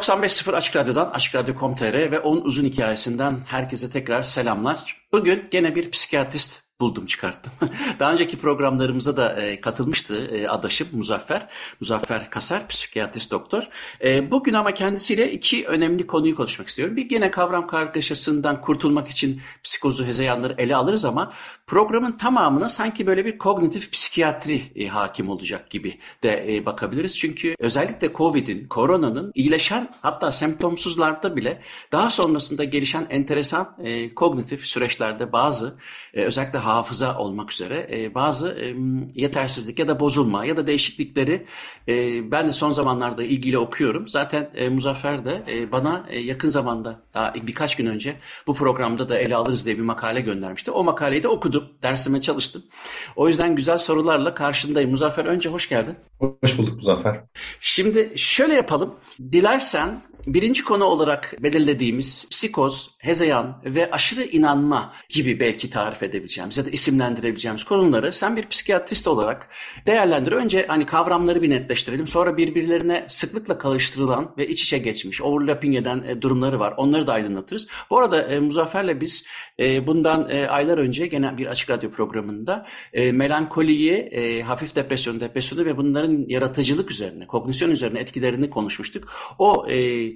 ...95.0 Açık Radyo'dan, Açık Radyo.com.tr ve onun uzun hikayesinden herkese tekrar selamlar. Bugün gene bir psikiyatrist buldum çıkarttım. Daha önceki programlarımıza da e, katılmıştı e, adaşım Muzaffer. Muzaffer Kasar, psikiyatrist doktor. E, bugün ama kendisiyle iki önemli konuyu konuşmak istiyorum. Bir gene kavram kargaşasından kurtulmak için psikozu, hezeyanları ele alırız ama programın tamamına sanki böyle bir kognitif psikiyatri e, hakim olacak gibi de e, bakabiliriz. Çünkü özellikle Covid'in, koronanın iyileşen hatta semptomsuzlarda bile daha sonrasında gelişen enteresan e, kognitif süreçlerde bazı e, özellikle hafıza olmak üzere e, bazı e, yetersizlik ya da bozulma ya da değişiklikleri e, ben de son zamanlarda ilgili okuyorum. Zaten e, Muzaffer de e, bana e, yakın zamanda daha birkaç gün önce bu programda da ele alırız diye bir makale göndermişti. O makaleyi de okudum. Dersime çalıştım. O yüzden güzel sorularla karşındayım. Muzaffer önce hoş geldin. Hoş bulduk Muzaffer. Şimdi şöyle yapalım. Dilersen Birinci konu olarak belirlediğimiz psikoz, hezeyan ve aşırı inanma gibi belki tarif edebileceğimiz ya da isimlendirebileceğimiz konuları sen bir psikiyatrist olarak değerlendir. Önce hani kavramları bir netleştirelim. Sonra birbirlerine sıklıkla karıştırılan ve iç içe geçmiş, overlapping eden e, durumları var. Onları da aydınlatırız. Bu arada e, Muzaffer'le biz e, bundan e, aylar önce gene bir açık radyo programında melankoliyi, hafif depresyon, depresyonu ve bunların yaratıcılık üzerine, kognisyon üzerine etkilerini konuşmuştuk. O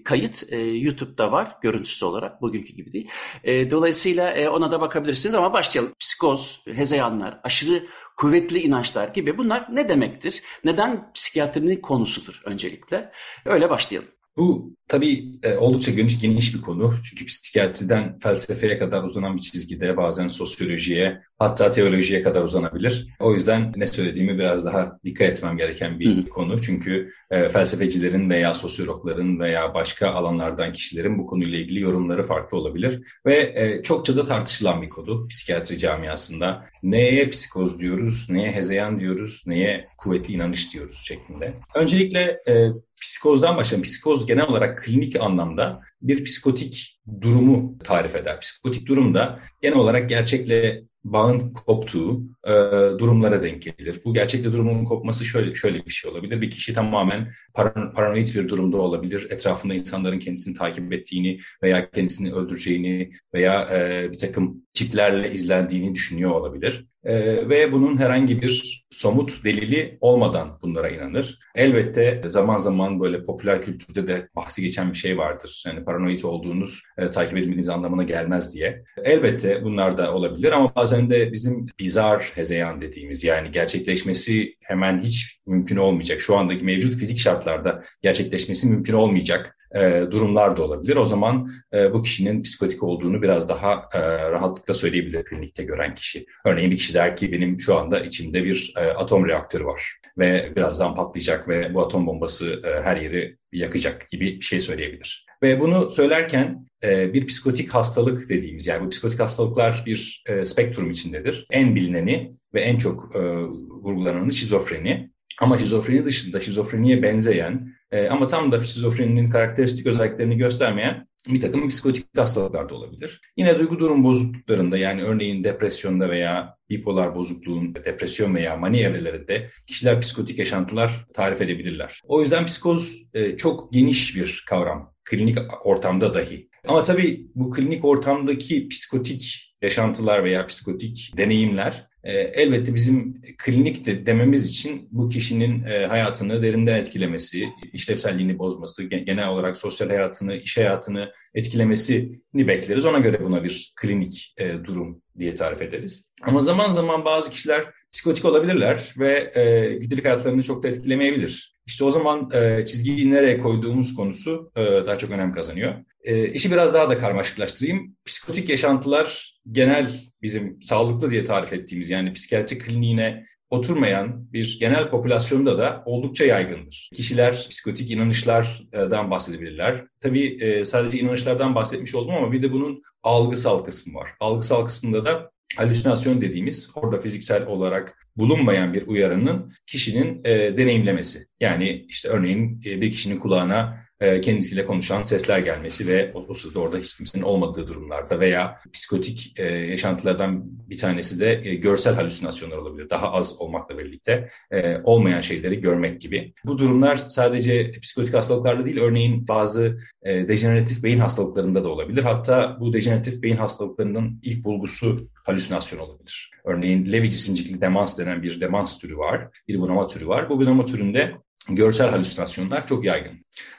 kayıt e, YouTube'da var görüntüsüz olarak bugünkü gibi değil. E, dolayısıyla e, ona da bakabilirsiniz ama başlayalım. Psikoz, hezeyanlar, aşırı kuvvetli inançlar gibi bunlar ne demektir? Neden psikiyatrinin konusudur öncelikle? Öyle başlayalım. Bu tabii e, oldukça geniş, geniş bir konu. Çünkü psikiyatriden felsefeye kadar uzanan bir çizgide bazen sosyolojiye hatta teolojiye kadar uzanabilir. O yüzden ne söylediğimi biraz daha dikkat etmem gereken bir Hı. konu. Çünkü e, felsefecilerin veya sosyologların veya başka alanlardan kişilerin bu konuyla ilgili yorumları farklı olabilir. Ve e, çokça da tartışılan bir konu psikiyatri camiasında. Neye psikoz diyoruz, neye hezeyan diyoruz, neye kuvvetli inanış diyoruz şeklinde. Öncelikle e, psikozdan başlayalım. Psikoz genel olarak klinik anlamda bir psikotik durumu tarif eder. Psikotik durum da genel olarak gerçekle bağın koptuğu e, durumlara denk gelir. Bu gerçekte durumun kopması şöyle şöyle bir şey olabilir. Bir kişi tamamen paran, paranoid bir durumda olabilir. Etrafında insanların kendisini takip ettiğini veya kendisini öldüreceğini veya e, bir takım çiplerle izlendiğini düşünüyor olabilir. E, ve bunun herhangi bir somut delili olmadan bunlara inanır. Elbette zaman zaman böyle popüler kültürde de bahsi geçen bir şey vardır. Yani paranoid olduğunuz e, takip edilmeniz anlamına gelmez diye. Elbette bunlar da olabilir ama bazen de bizim bizar hezeyan dediğimiz yani gerçekleşmesi hemen hiç mümkün olmayacak. Şu andaki mevcut fizik şartlarda gerçekleşmesi mümkün olmayacak e, durumlar da olabilir. O zaman e, bu kişinin psikotik olduğunu biraz daha e, rahatlıkla söyleyebilir klinikte gören kişi. Örneğin bir kişi der ki benim şu anda içimde bir atom reaktörü var ve birazdan patlayacak ve bu atom bombası her yeri yakacak gibi bir şey söyleyebilir. Ve bunu söylerken bir psikotik hastalık dediğimiz yani bu psikotik hastalıklar bir spektrum içindedir. En bilineni ve en çok vurgulananı şizofreni. Ama şizofreni dışında şizofreniye benzeyen e, ama tam da şizofreninin karakteristik özelliklerini göstermeyen bir takım psikotik hastalıklar da olabilir. Yine duygu durum bozukluklarında yani örneğin depresyonda veya bipolar bozukluğun depresyon veya mani evrelerinde kişiler psikotik yaşantılar tarif edebilirler. O yüzden psikoz e, çok geniş bir kavram klinik ortamda dahi. Ama tabii bu klinik ortamdaki psikotik yaşantılar veya psikotik deneyimler elbette bizim klinik de dememiz için bu kişinin e, hayatını derinden etkilemesi, işlevselliğini bozması, genel olarak sosyal hayatını, iş hayatını etkilemesini bekleriz. Ona göre buna bir klinik e, durum diye tarif ederiz. Ama zaman zaman bazı kişiler psikotik olabilirler ve e, gündelik hayatlarını çok da etkilemeyebilir. İşte o zaman e, çizgiyi nereye koyduğumuz konusu e, daha çok önem kazanıyor. E, işi biraz daha da karmaşıklaştırayım. Psikotik yaşantılar genel bizim sağlıklı diye tarif ettiğimiz yani psikiyatri kliniğine oturmayan bir genel popülasyonda da oldukça yaygındır. Kişiler psikotik inanışlardan bahsedebilirler. Tabii e, sadece inanışlardan bahsetmiş oldum ama bir de bunun algısal kısmı var. Algısal kısmında da halüsinasyon dediğimiz orada fiziksel olarak bulunmayan bir uyarının kişinin e, deneyimlemesi. Yani işte örneğin e, bir kişinin kulağına kendisiyle konuşan sesler gelmesi ve o, o sırada orada hiç kimsenin olmadığı durumlarda veya psikotik e, yaşantılardan bir tanesi de e, görsel halüsinasyonlar olabilir. Daha az olmakla birlikte e, olmayan şeyleri görmek gibi. Bu durumlar sadece psikotik hastalıklarda değil, örneğin bazı e, dejeneratif beyin hastalıklarında da olabilir. Hatta bu dejeneratif beyin hastalıklarının ilk bulgusu halüsinasyon olabilir. Örneğin Lewy cisimcikli demans denen bir demans türü var, bir bunama türü var. Bu bunama türünde görsel halüsinasyonlar çok yaygın.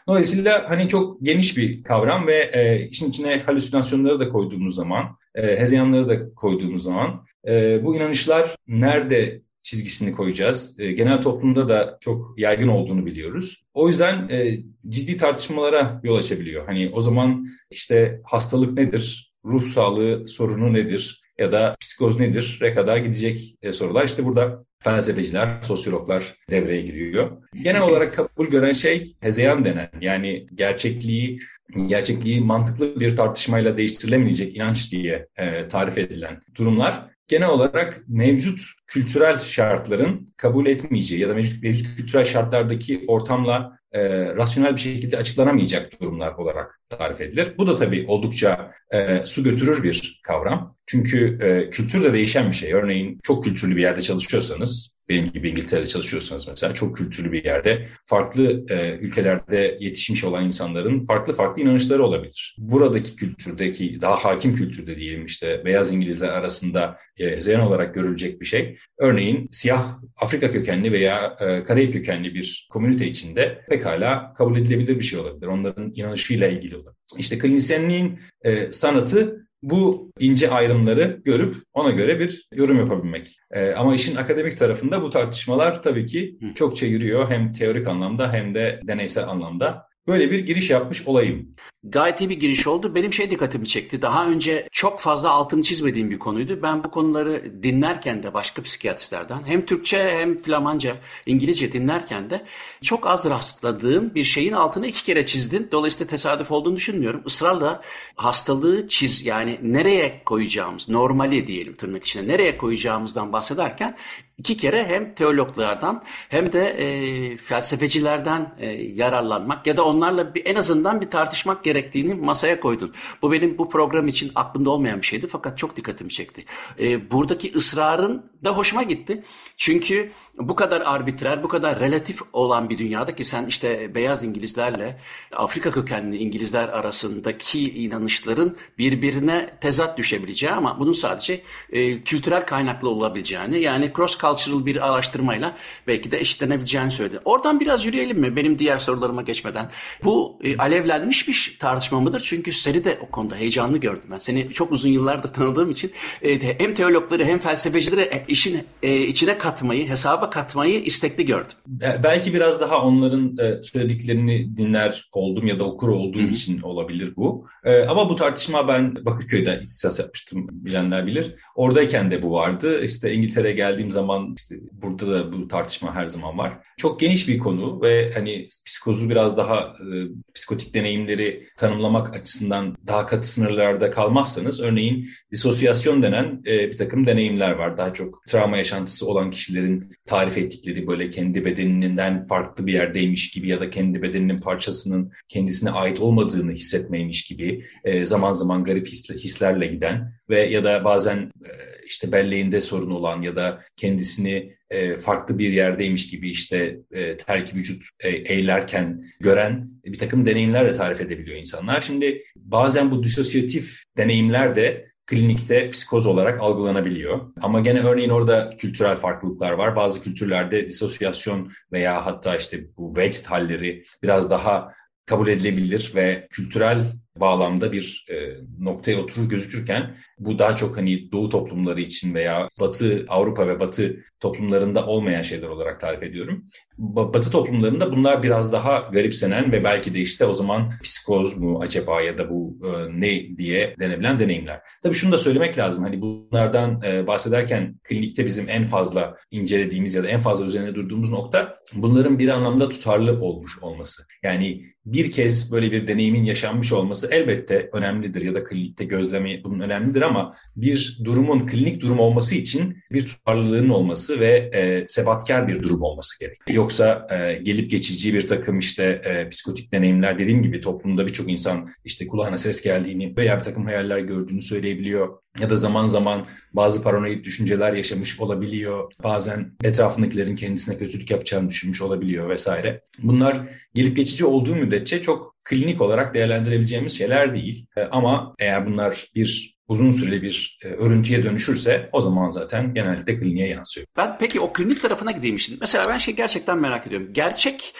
Dolayısıyla hani çok geniş bir kavram ve e, işin içine halüsinasyonları da koyduğumuz zaman, e, hezeyanları da koyduğumuz zaman e, bu inanışlar nerede çizgisini koyacağız. E, genel toplumda da çok yaygın olduğunu biliyoruz. O yüzden e, ciddi tartışmalara yol açabiliyor. Hani o zaman işte hastalık nedir, ruh sağlığı sorunu nedir ya da psikoz nedir re kadar gidecek e, sorular. İşte burada felsefeciler, sosyologlar devreye giriyor. Genel olarak kabul gören şey hezeyan denen yani gerçekliği gerçekliği mantıklı bir tartışmayla değiştirilemeyecek inanç diye e, tarif edilen durumlar genel olarak mevcut kültürel şartların kabul etmeyeceği ya da mevcut, mevcut kültürel şartlardaki ortamla e, rasyonel bir şekilde açıklanamayacak durumlar olarak tarif edilir. Bu da tabii oldukça e, su götürür bir kavram. Çünkü e, kültür de değişen bir şey. Örneğin çok kültürlü bir yerde çalışıyorsanız benim gibi İngiltere'de çalışıyorsanız mesela çok kültürlü bir yerde farklı e, ülkelerde yetişmiş olan insanların farklı farklı inanışları olabilir. Buradaki kültürdeki daha hakim kültürde diyelim işte beyaz İngilizler arasında e, zeyn olarak görülecek bir şey. Örneğin siyah Afrika kökenli veya e, Karayip kökenli bir komünite içinde pekala kabul edilebilir bir şey olabilir. Onların inanışıyla ilgili olur. İşte klinisyenliğin e, sanatı bu ince ayrımları görüp ona göre bir yorum yapabilmek. Ee, ama işin akademik tarafında bu tartışmalar tabii ki çokça yürüyor hem teorik anlamda hem de deneysel anlamda. Böyle bir giriş yapmış olayım. Gayet iyi bir giriş oldu. Benim şey dikkatimi çekti. Daha önce çok fazla altını çizmediğim bir konuydu. Ben bu konuları dinlerken de başka psikiyatristlerden hem Türkçe hem Flamanca, İngilizce dinlerken de çok az rastladığım bir şeyin altını iki kere çizdin. Dolayısıyla tesadüf olduğunu düşünmüyorum. Israrla hastalığı çiz yani nereye koyacağımız, normali diyelim tırnak içine nereye koyacağımızdan bahsederken iki kere hem teologlardan hem de e, felsefecilerden e, yararlanmak ya da onlarla bir, en azından bir tartışmak gerektiğini masaya koydun. Bu benim bu program için aklımda olmayan bir şeydi fakat çok dikkatimi çekti. E, buradaki ısrarın da hoşuma gitti. Çünkü bu kadar arbitrer, bu kadar relatif olan bir dünyada ki sen işte beyaz İngilizlerle Afrika kökenli İngilizler arasındaki inanışların birbirine tezat düşebileceği ama bunun sadece e, kültürel kaynaklı olabileceğini yani cross cultural bir araştırmayla belki de eşitlenebileceğini söyledi. Oradan biraz yürüyelim mi benim diğer sorularıma geçmeden? Bu e, alevlenmiş bir tartışma mıdır? Çünkü seni de o konuda heyecanlı gördüm ben. Seni çok uzun yıllardır tanıdığım için e, hem teologları hem felsefecileri e, işin e, içine katmayı, hesaba katmayı istekli gördüm. Belki biraz daha onların e, söylediklerini dinler oldum ya da okur olduğum Hı-hı. için olabilir bu. E, ama bu tartışma ben Bakırköy'de ihtisas yapmıştım bilenler bilir. Oradayken de bu vardı. İşte İngiltere'ye geldiğim zaman işte burada da bu tartışma her zaman var. Çok geniş bir konu ve hani psikozu biraz daha e, psikotik deneyimleri tanımlamak açısından daha katı sınırlarda kalmazsanız örneğin disosyasyon denen e, bir takım deneyimler var. Daha çok travma yaşantısı olan kişilerin tarif ettikleri böyle kendi bedeninden farklı bir yerdeymiş gibi ya da kendi bedeninin parçasının kendisine ait olmadığını hissetmeymiş gibi e, zaman zaman garip hislerle giden ve ya da bazen e, işte belleğinde sorun olan ya da kendisini e, farklı bir yerdeymiş gibi işte e, terk vücut e, eğlerken gören bir takım deneyimlerle tarif edebiliyor insanlar. Şimdi bazen bu disosyatif deneyimler de klinikte psikoz olarak algılanabiliyor. Ama gene örneğin orada kültürel farklılıklar var. Bazı kültürlerde disosyasyon veya hatta işte bu vexed halleri biraz daha kabul edilebilir ve kültürel bağlamda bir e, noktaya oturur gözükürken bu daha çok hani Doğu toplumları için veya Batı Avrupa ve Batı toplumlarında olmayan şeyler olarak tarif ediyorum. Batı toplumlarında bunlar biraz daha garipsenen ve belki de işte o zaman psikoz mu acaba ya da bu e, ne diye denebilen deneyimler. Tabii şunu da söylemek lazım. Hani bunlardan e, bahsederken klinikte bizim en fazla incelediğimiz ya da en fazla üzerine durduğumuz nokta bunların bir anlamda tutarlı olmuş olması. Yani bir kez böyle bir deneyimin yaşanmış olması elbette önemlidir ya da klinikte gözleme bunun önemlidir ama bir durumun klinik durum olması için bir tutarlılığın olması ve e, sebatkar bir durum olması gerek. Yoksa e, gelip geçici bir takım işte e, psikotik deneyimler dediğim gibi toplumda birçok insan işte kulağına ses geldiğini veya bir takım hayaller gördüğünü söyleyebiliyor ya da zaman zaman bazı paranoid düşünceler yaşamış olabiliyor. Bazen etrafındakilerin kendisine kötülük yapacağını düşünmüş olabiliyor vesaire. Bunlar gelip geçici olduğu müddetçe çok klinik olarak değerlendirebileceğimiz şeyler değil. E, ama eğer bunlar bir uzun süreli bir e, örüntüye dönüşürse o zaman zaten genellikle kliniğe yansıyor. Ben peki o klinik tarafına gideyim şimdi. Mesela ben şey gerçekten merak ediyorum. Gerçek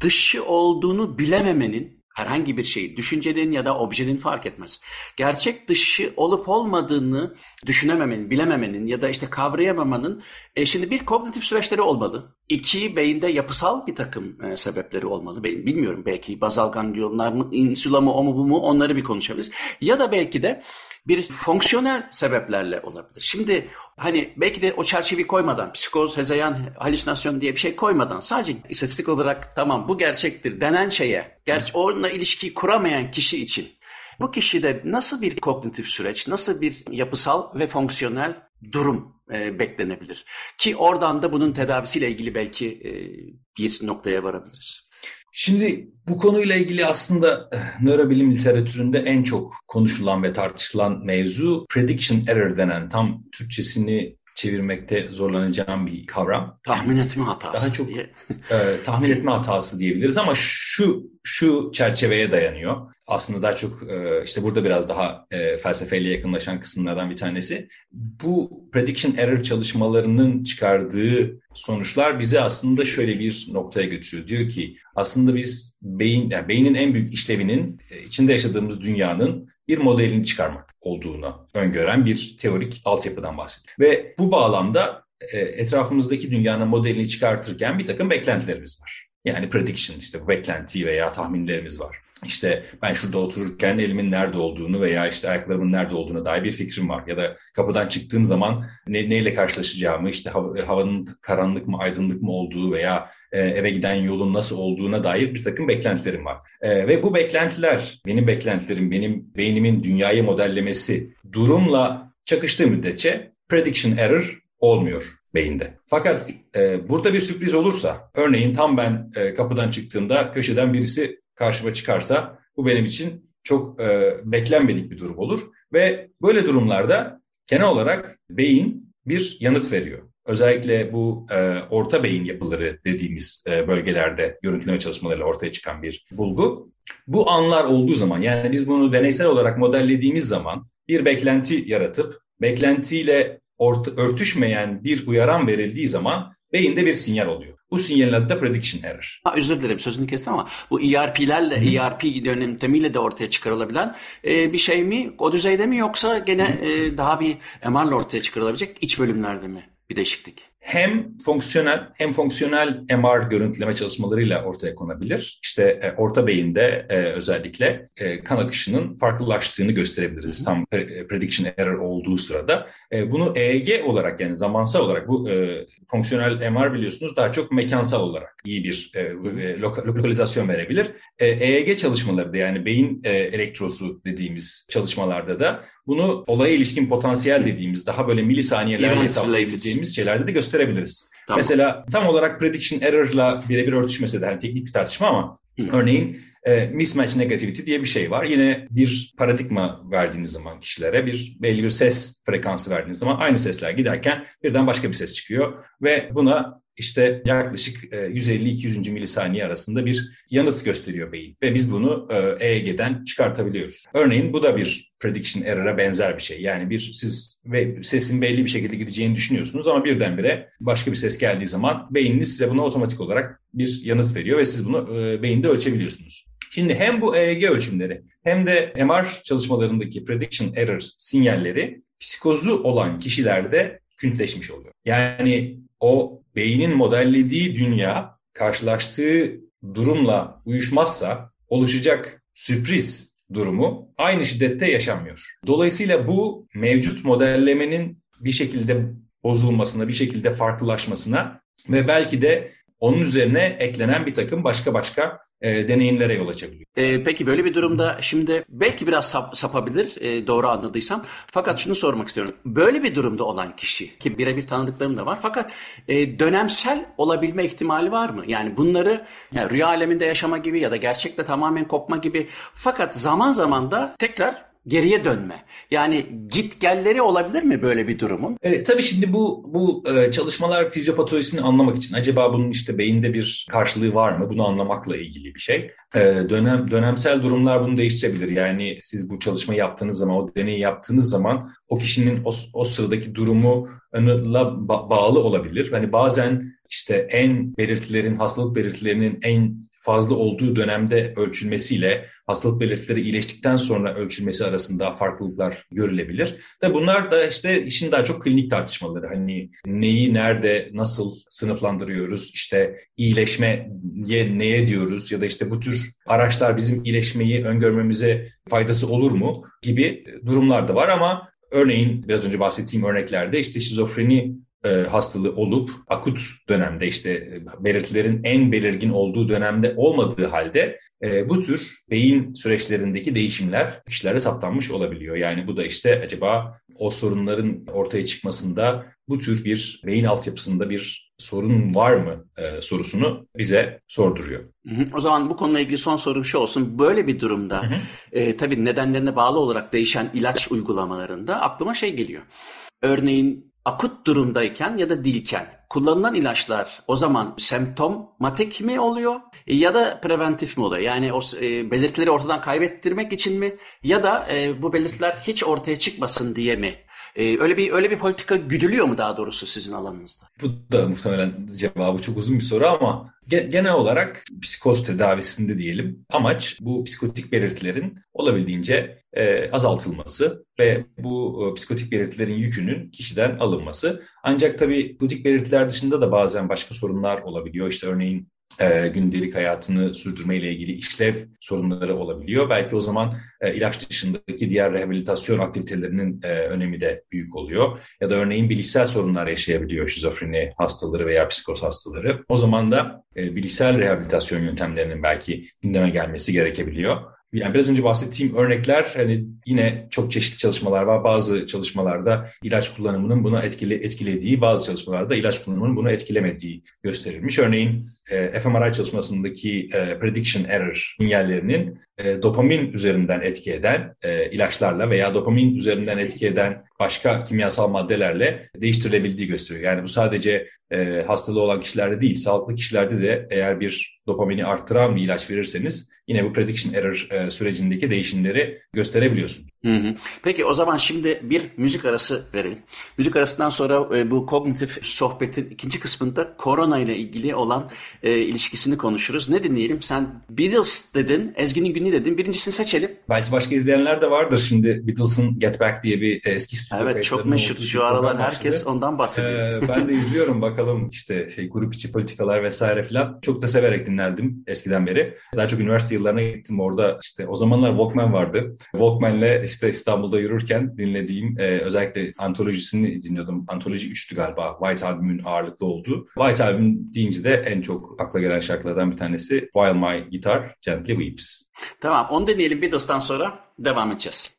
dışı olduğunu bilememenin herhangi bir şeyi, düşüncenin ya da objenin fark etmez. Gerçek dışı olup olmadığını düşünememenin, bilememenin ya da işte kavrayamamanın e, şimdi bir kognitif süreçleri olmalı. İki, beyinde yapısal bir takım e, sebepleri olmalı. Beyin bilmiyorum belki bazal ganglionlar mı, insula mı, o mu bu mu onları bir konuşabiliriz. Ya da belki de bir fonksiyonel sebeplerle olabilir. Şimdi hani belki de o çerçeveyi koymadan, psikoz, hezeyan, halüsinasyon diye bir şey koymadan sadece istatistik olarak tamam bu gerçektir denen şeye, gerçi onunla ilişki kuramayan kişi için bu kişide nasıl bir kognitif süreç, nasıl bir yapısal ve fonksiyonel durum e, beklenebilir? Ki oradan da bunun tedavisiyle ilgili belki e, bir noktaya varabiliriz. Şimdi bu konuyla ilgili aslında eh, nörobilim literatüründe en çok konuşulan ve tartışılan mevzu prediction error denen tam Türkçesini çevirmekte zorlanacağım bir kavram. Tahmin etme hatası. Daha çok e, tahmin etme hatası diyebiliriz ama şu şu çerçeveye dayanıyor. Aslında daha çok e, işte burada biraz daha e, felsefeyle yakınlaşan kısımlardan bir tanesi. Bu prediction error çalışmalarının çıkardığı sonuçlar bize aslında şöyle bir noktaya götürüyor. Diyor ki aslında biz beyin yani beynin en büyük işlevinin e, içinde yaşadığımız dünyanın bir modelini çıkarmak olduğunu öngören bir teorik altyapıdan bahsediyor. Ve bu bağlamda e, etrafımızdaki dünyanın modelini çıkartırken bir takım beklentilerimiz var. Yani prediction işte bu beklenti veya tahminlerimiz var. İşte ben şurada otururken elimin nerede olduğunu veya işte ayaklarımın nerede olduğuna dair bir fikrim var. Ya da kapıdan çıktığım zaman ne, neyle karşılaşacağımı, işte havanın karanlık mı aydınlık mı olduğu veya eve giden yolun nasıl olduğuna dair bir takım beklentilerim var. E, ve bu beklentiler, benim beklentilerim, benim beynimin dünyayı modellemesi durumla çakıştığı müddetçe prediction error olmuyor beyinde. Fakat e, burada bir sürpriz olursa, örneğin tam ben e, kapıdan çıktığımda köşeden birisi karşıma çıkarsa bu benim için çok e, beklenmedik bir durum olur. Ve böyle durumlarda genel olarak beyin bir yanıt veriyor. Özellikle bu e, orta beyin yapıları dediğimiz e, bölgelerde görüntüleme çalışmalarıyla ortaya çıkan bir bulgu. Bu anlar olduğu zaman yani biz bunu deneysel olarak modellediğimiz zaman bir beklenti yaratıp beklentiyle orta, örtüşmeyen bir uyaran verildiği zaman beyinde bir sinyal oluyor. Bu sinyalin adı da prediction error. Ha, özür dilerim sözünü kestim ama bu ERP'lerle, Hı. ERP yöntemiyle de ortaya çıkarılabilen e, bir şey mi? O düzeyde mi yoksa gene e, daha bir MR'la ortaya çıkarılabilecek iç bölümlerde mi bir değişiklik? Hem fonksiyonel hem fonksiyonel MR görüntüleme çalışmalarıyla ortaya konabilir. İşte e, orta beyinde e, özellikle e, kan akışının farklılaştığını gösterebiliriz tam e, prediction error olduğu sırada. E, bunu EEG olarak yani zamansal olarak bu e, fonksiyonel MR biliyorsunuz daha çok mekansal olarak iyi bir e, e, lokalizasyon verebilir. E, EEG çalışmaları da yani beyin e, elektrosu dediğimiz çalışmalarda da bunu olaya ilişkin potansiyel dediğimiz daha böyle milisaniyelerle hesaplayabileceğimiz şeylerde de gösterebiliriz. Tamam. Mesela tam olarak prediction error'la birebir örtüşmese de hani teknik bir tartışma ama Hı. örneğin e, mismatch negativity diye bir şey var. Yine bir paradigma verdiğiniz zaman kişilere bir belli bir ses frekansı verdiğiniz zaman aynı sesler giderken birden başka bir ses çıkıyor ve buna işte yaklaşık 150-200. E, milisaniye arasında bir yanıt gösteriyor beyin ve biz bunu EEG'den çıkartabiliyoruz. Örneğin bu da bir prediction error'a benzer bir şey. Yani bir siz ve sesin belli bir şekilde gideceğini düşünüyorsunuz ama birdenbire başka bir ses geldiği zaman beyniniz size buna otomatik olarak bir yanıt veriyor ve siz bunu e, beyinde ölçebiliyorsunuz. Şimdi hem bu EEG ölçümleri hem de MR çalışmalarındaki prediction error sinyalleri psikozu olan kişilerde küntleşmiş oluyor. Yani o beynin modellediği dünya karşılaştığı durumla uyuşmazsa oluşacak sürpriz durumu aynı şiddette yaşanmıyor. Dolayısıyla bu mevcut modellemenin bir şekilde bozulmasına, bir şekilde farklılaşmasına ve belki de onun üzerine eklenen bir takım başka başka e, deneyimlere yol açabiliyor. E, peki böyle bir durumda şimdi belki biraz sap, sapabilir e, doğru anladıysam. Fakat şunu sormak istiyorum. Böyle bir durumda olan kişi ki birebir tanıdıklarım da var fakat e, dönemsel olabilme ihtimali var mı? Yani bunları yani rüya aleminde yaşama gibi ya da gerçekle tamamen kopma gibi fakat zaman zaman da tekrar geriye dönme. Yani git gelleri olabilir mi böyle bir durumun? Evet, tabii şimdi bu bu e, çalışmalar fizyopatolojisini anlamak için acaba bunun işte beyinde bir karşılığı var mı? Bunu anlamakla ilgili bir şey. E, dönem dönemsel durumlar bunu değiştirebilir. Yani siz bu çalışmayı yaptığınız zaman, o deneyi yaptığınız zaman o kişinin o, o sıradaki durumu la bağlı olabilir. Hani bazen işte en belirtilerin, hastalık belirtilerinin en fazla olduğu dönemde ölçülmesiyle hastalık belirtileri iyileştikten sonra ölçülmesi arasında farklılıklar görülebilir. Ve bunlar da işte işin daha çok klinik tartışmaları. Hani neyi nerede nasıl sınıflandırıyoruz? İşte iyileşmeye neye diyoruz ya da işte bu tür araçlar bizim iyileşmeyi öngörmemize faydası olur mu gibi durumlar da var ama örneğin biraz önce bahsettiğim örneklerde işte şizofreni hastalığı olup akut dönemde işte e, belirtilerin en belirgin olduğu dönemde olmadığı halde e, bu tür beyin süreçlerindeki değişimler kişilerde saptanmış olabiliyor. Yani bu da işte acaba o sorunların ortaya çıkmasında bu tür bir beyin altyapısında bir sorun var mı e, sorusunu bize sorduruyor. Hı hı. O zaman bu konuyla ilgili son sorum şu olsun. Böyle bir durumda hı hı. E, tabii nedenlerine bağlı olarak değişen ilaç uygulamalarında aklıma şey geliyor. Örneğin akut durumdayken ya da dilken kullanılan ilaçlar o zaman semptomatik mi oluyor ya da preventif mi oluyor? Yani o e, belirtileri ortadan kaybettirmek için mi ya da e, bu belirtiler hiç ortaya çıkmasın diye mi ee, öyle bir öyle bir politika güdülüyor mu daha doğrusu sizin alanınızda? Bu da muhtemelen cevabı çok uzun bir soru ama genel olarak psikoz tedavisinde diyelim amaç bu psikotik belirtilerin olabildiğince e, azaltılması ve bu e, psikotik belirtilerin yükünün kişiden alınması. Ancak tabii psikotik belirtiler dışında da bazen başka sorunlar olabiliyor. İşte örneğin e, gündelik hayatını sürdürmeyle ilgili işlev sorunları olabiliyor. Belki o zaman e, ilaç dışındaki diğer rehabilitasyon aktivitelerinin e, önemi de büyük oluyor. Ya da örneğin bilişsel sorunlar yaşayabiliyor şizofreni hastaları veya psikoz hastaları. O zaman da e, bilişsel rehabilitasyon yöntemlerinin belki gündeme gelmesi gerekebiliyor. Yani biraz önce bahsettiğim örnekler hani yine çok çeşitli çalışmalar var. Bazı çalışmalarda ilaç kullanımının buna etkili etkilediği, bazı çalışmalarda ilaç kullanımının bunu etkilemediği gösterilmiş. Örneğin e, fMRI çalışmasındaki e, prediction error sinyallerinin e, dopamin üzerinden etki eden e, ilaçlarla veya dopamin üzerinden etki eden başka kimyasal maddelerle değiştirilebildiği gösteriyor. Yani bu sadece e, hastalığı olan kişilerde değil, sağlıklı kişilerde de eğer bir dopamini arttıran bir ilaç verirseniz yine bu prediction error e, sürecindeki değişimleri gösterebiliyorsunuz. Hı hı. Peki o zaman şimdi bir müzik arası verelim. Müzik arasından sonra e, bu kognitif sohbetin ikinci kısmında korona ile ilgili olan e, ilişkisini konuşuruz. Ne dinleyelim? Sen Beatles dedin, Ezgi'nin günü dedin. Birincisini seçelim. Belki başka izleyenler de vardır şimdi Beatles'ın Get Back diye bir eski stüdyo Evet çok meşhur şu aralar herkes ondan bahsediyor. Ee, ben de izliyorum bakalım işte şey grup içi politikalar vesaire filan. Çok da severek dinlerdim eskiden beri. Daha çok üniversite yıllarına gittim orada işte o zamanlar Walkman vardı. Walkman'le işte İstanbul'da yürürken dinlediğim e, özellikle antolojisini dinliyordum. Antoloji 3'tü galiba. White Album'ün ağırlıklı olduğu. White Album deyince de en çok akla gelen şarkılardan bir tanesi While My Guitar Gently Weeps. Tamam onu deneyelim Beatles'tan sonra devam edeceğiz.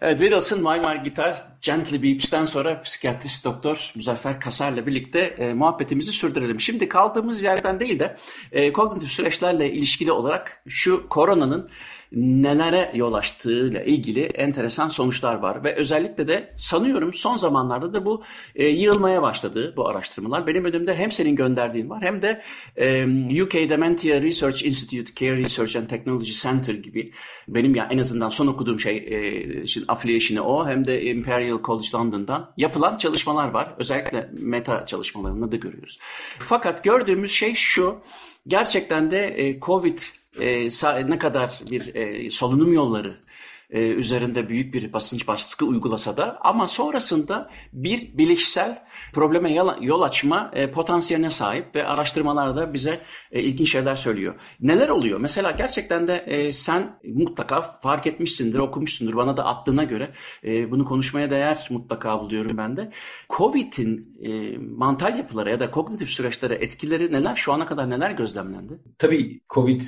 Evet Beatles'ın My Guitar Gently Weeps'ten sonra psikiyatrist doktor Muzaffer Kasar'la birlikte e, muhabbetimizi sürdürelim. Şimdi kaldığımız yerden değil de e, kognitif süreçlerle ilişkili olarak şu koronanın nelere yol açtığıyla ilgili enteresan sonuçlar var ve özellikle de sanıyorum son zamanlarda da bu e, yığılmaya başladı bu araştırmalar. Benim önümde hem senin gönderdiğin var hem de e, UK Dementia Research Institute Care Research and Technology Center gibi benim ya en azından son okuduğum şey e, şimdi affiliation'ı o hem de Imperial College London'dan yapılan çalışmalar var. Özellikle meta çalışmalarını da görüyoruz. Fakat gördüğümüz şey şu gerçekten de e, Covid e, ne kadar bir e, solunum yolları e, üzerinde büyük bir basınç baskı uygulasa da ama sonrasında bir bilişsel probleme yol açma e, potansiyeline sahip ve araştırmalarda bize e, ilginç şeyler söylüyor. Neler oluyor? Mesela gerçekten de e, sen mutlaka fark etmişsindir, okumuşsundur. Bana da attığına göre e, bunu konuşmaya değer mutlaka buluyorum ben de. Covid'in e, mantal yapılara ya da kognitif süreçlere etkileri neler? Şu ana kadar neler gözlemlendi? Tabii Covid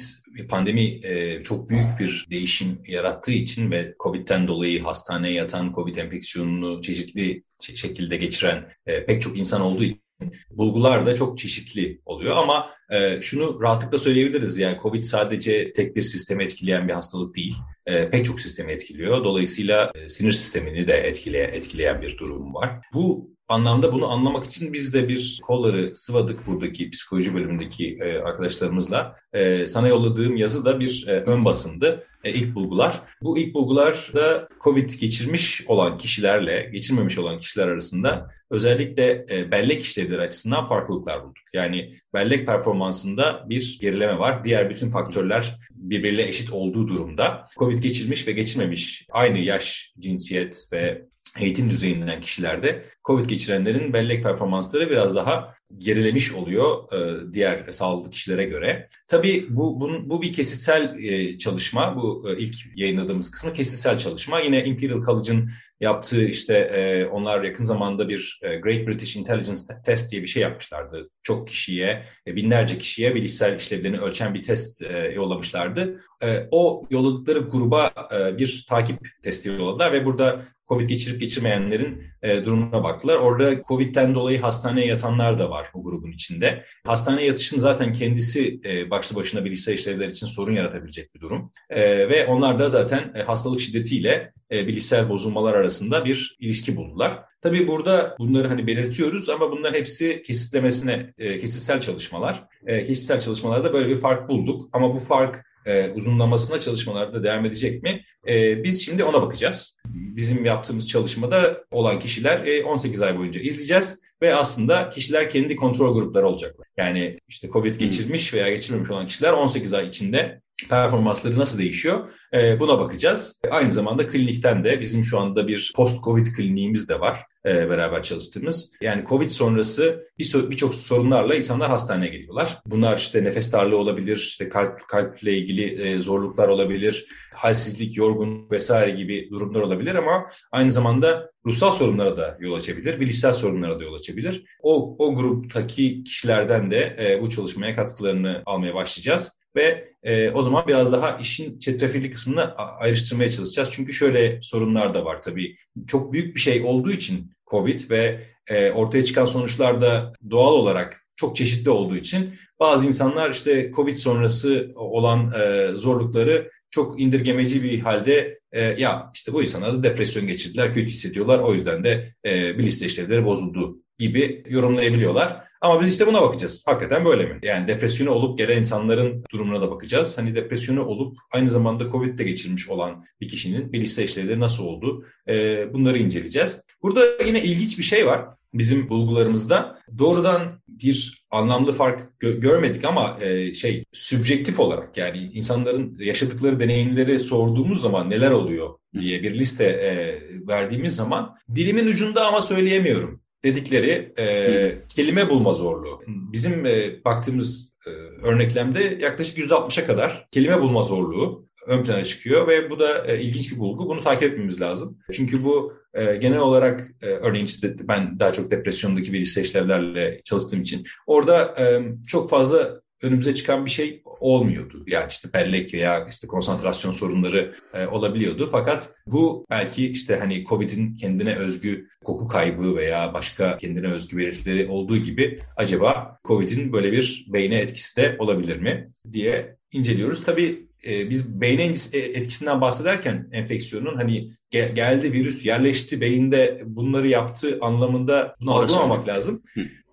pandemi e, çok büyük bir değişim yarattığı için ve Covid'den dolayı hastaneye yatan, Covid enfeksiyonunu çeşitli şekilde geçiren e, pek çok insan olduğu için bulgular da çok çeşitli oluyor ama e, şunu rahatlıkla söyleyebiliriz yani Covid sadece tek bir sistemi etkileyen bir hastalık değil. E, pek çok sistemi etkiliyor. Dolayısıyla e, sinir sistemini de etkileyen, etkileyen bir durum var. Bu anlamda bunu anlamak için biz de bir kolları sıvadık buradaki psikoloji bölümündeki e, arkadaşlarımızla. E, sana yolladığım yazı da bir e, ön basındı. E, ilk bulgular. Bu ilk bulgular da COVID geçirmiş olan kişilerle geçirmemiş olan kişiler arasında özellikle e, bellek işlevleri açısından farklılıklar bulduk. Yani bellek performansında bir gerileme var. Diğer bütün faktörler birbiriyle eşit olduğu durumda. COVID geçirmiş ve geçirmemiş aynı yaş, cinsiyet ve eğitim düzeyinden kişilerde COVID geçirenlerin bellek performansları biraz daha gerilemiş oluyor e, diğer sağlıklı kişilere göre. Tabii bu, bu, bu bir kesitsel e, çalışma. Bu e, ilk yayınladığımız kısmı kesitsel çalışma. Yine Imperial College'ın yaptığı işte e, onlar yakın zamanda bir e, Great British Intelligence Test diye bir şey yapmışlardı. Çok kişiye, e, binlerce kişiye bilişsel işlevlerini ölçen bir test e, yollamışlardı. E, o yolladıkları gruba e, bir takip testi yolladılar ve burada Covid geçirip geçirmeyenlerin e, durumuna baktılar. Orada Covid'den dolayı hastaneye yatanlar da var bu grubun içinde. Hastaneye yatışın zaten kendisi e, başlı başına bilgisayar işlevler için sorun yaratabilecek bir durum. E, ve onlar da zaten e, hastalık şiddetiyle e, bilişsel bozulmalar arasında bir ilişki buldular. Tabii burada bunları hani belirtiyoruz ama bunların hepsi kesitlemesine, e, kesitsel çalışmalar. E, kesitsel çalışmalarda böyle bir fark bulduk ama bu fark e, uzunlamasına çalışmalarda devam edecek mi? E, biz şimdi ona bakacağız. Bizim yaptığımız çalışmada olan kişiler e, 18 ay boyunca izleyeceğiz ve aslında kişiler kendi kontrol grupları olacaklar. Yani işte COVID geçirmiş veya geçirmemiş olan kişiler 18 ay içinde performansları nasıl değişiyor? E, buna bakacağız. Aynı zamanda klinikten de bizim şu anda bir post-COVID kliniğimiz de var e, beraber çalıştığımız. Yani COVID sonrası birçok bir sorunlarla insanlar hastaneye geliyorlar. Bunlar işte nefes darlığı olabilir, işte kalp kalple ilgili e, zorluklar olabilir, halsizlik, yorgun vesaire gibi durumlar olabilir ama aynı zamanda ruhsal sorunlara da yol açabilir, bilişsel sorunlara da yol açabilir. O, o gruptaki kişilerden de e, bu çalışmaya katkılarını almaya başlayacağız ve e, o zaman biraz daha işin çetrefilli kısmını ayrıştırmaya çalışacağız. Çünkü şöyle sorunlar da var tabii. Çok büyük bir şey olduğu için COVID ve e, ortaya çıkan sonuçlar da doğal olarak çok çeşitli olduğu için bazı insanlar işte COVID sonrası olan e, zorlukları çok indirgemeci bir halde e, ya işte bu insanlar da depresyon geçirdiler, kötü hissediyorlar o yüzden de e, bilişsel işlevleri bozuldu gibi yorumlayabiliyorlar. Ama biz işte buna bakacağız. Hakikaten böyle mi? Yani depresyonu olup gelen insanların durumuna da bakacağız. Hani depresyonu olup aynı zamanda Covid de geçirmiş olan bir kişinin bilişsel işlevleri nasıl oldu? Ee, bunları inceleyeceğiz. Burada yine ilginç bir şey var bizim bulgularımızda. Doğrudan bir anlamlı fark gö- görmedik ama e, şey sübjektif olarak yani insanların yaşadıkları deneyimleri sorduğumuz zaman neler oluyor diye bir liste e, verdiğimiz zaman dilimin ucunda ama söyleyemiyorum dedikleri e, kelime bulma zorluğu. Bizim e, baktığımız e, örneklemde yaklaşık %60'a kadar kelime bulma zorluğu ön plana çıkıyor ve bu da e, ilginç bir bulgu. Bunu takip etmemiz lazım. Çünkü bu e, genel olarak e, örneğin işte ben daha çok depresyondaki bilişsel işlevlerle çalıştığım için orada e, çok fazla önümüze çıkan bir şey olmuyordu. Yani işte bellek veya işte konsantrasyon sorunları e, olabiliyordu. Fakat bu belki işte hani COVID'in kendine özgü koku kaybı veya başka kendine özgü belirtileri olduğu gibi acaba COVID'in böyle bir beyne etkisi de olabilir mi diye inceliyoruz. Tabii e, biz beyne e, etkisinden bahsederken enfeksiyonun hani gel, geldi virüs yerleşti beyinde bunları yaptı anlamında bunu algılamamak lazım.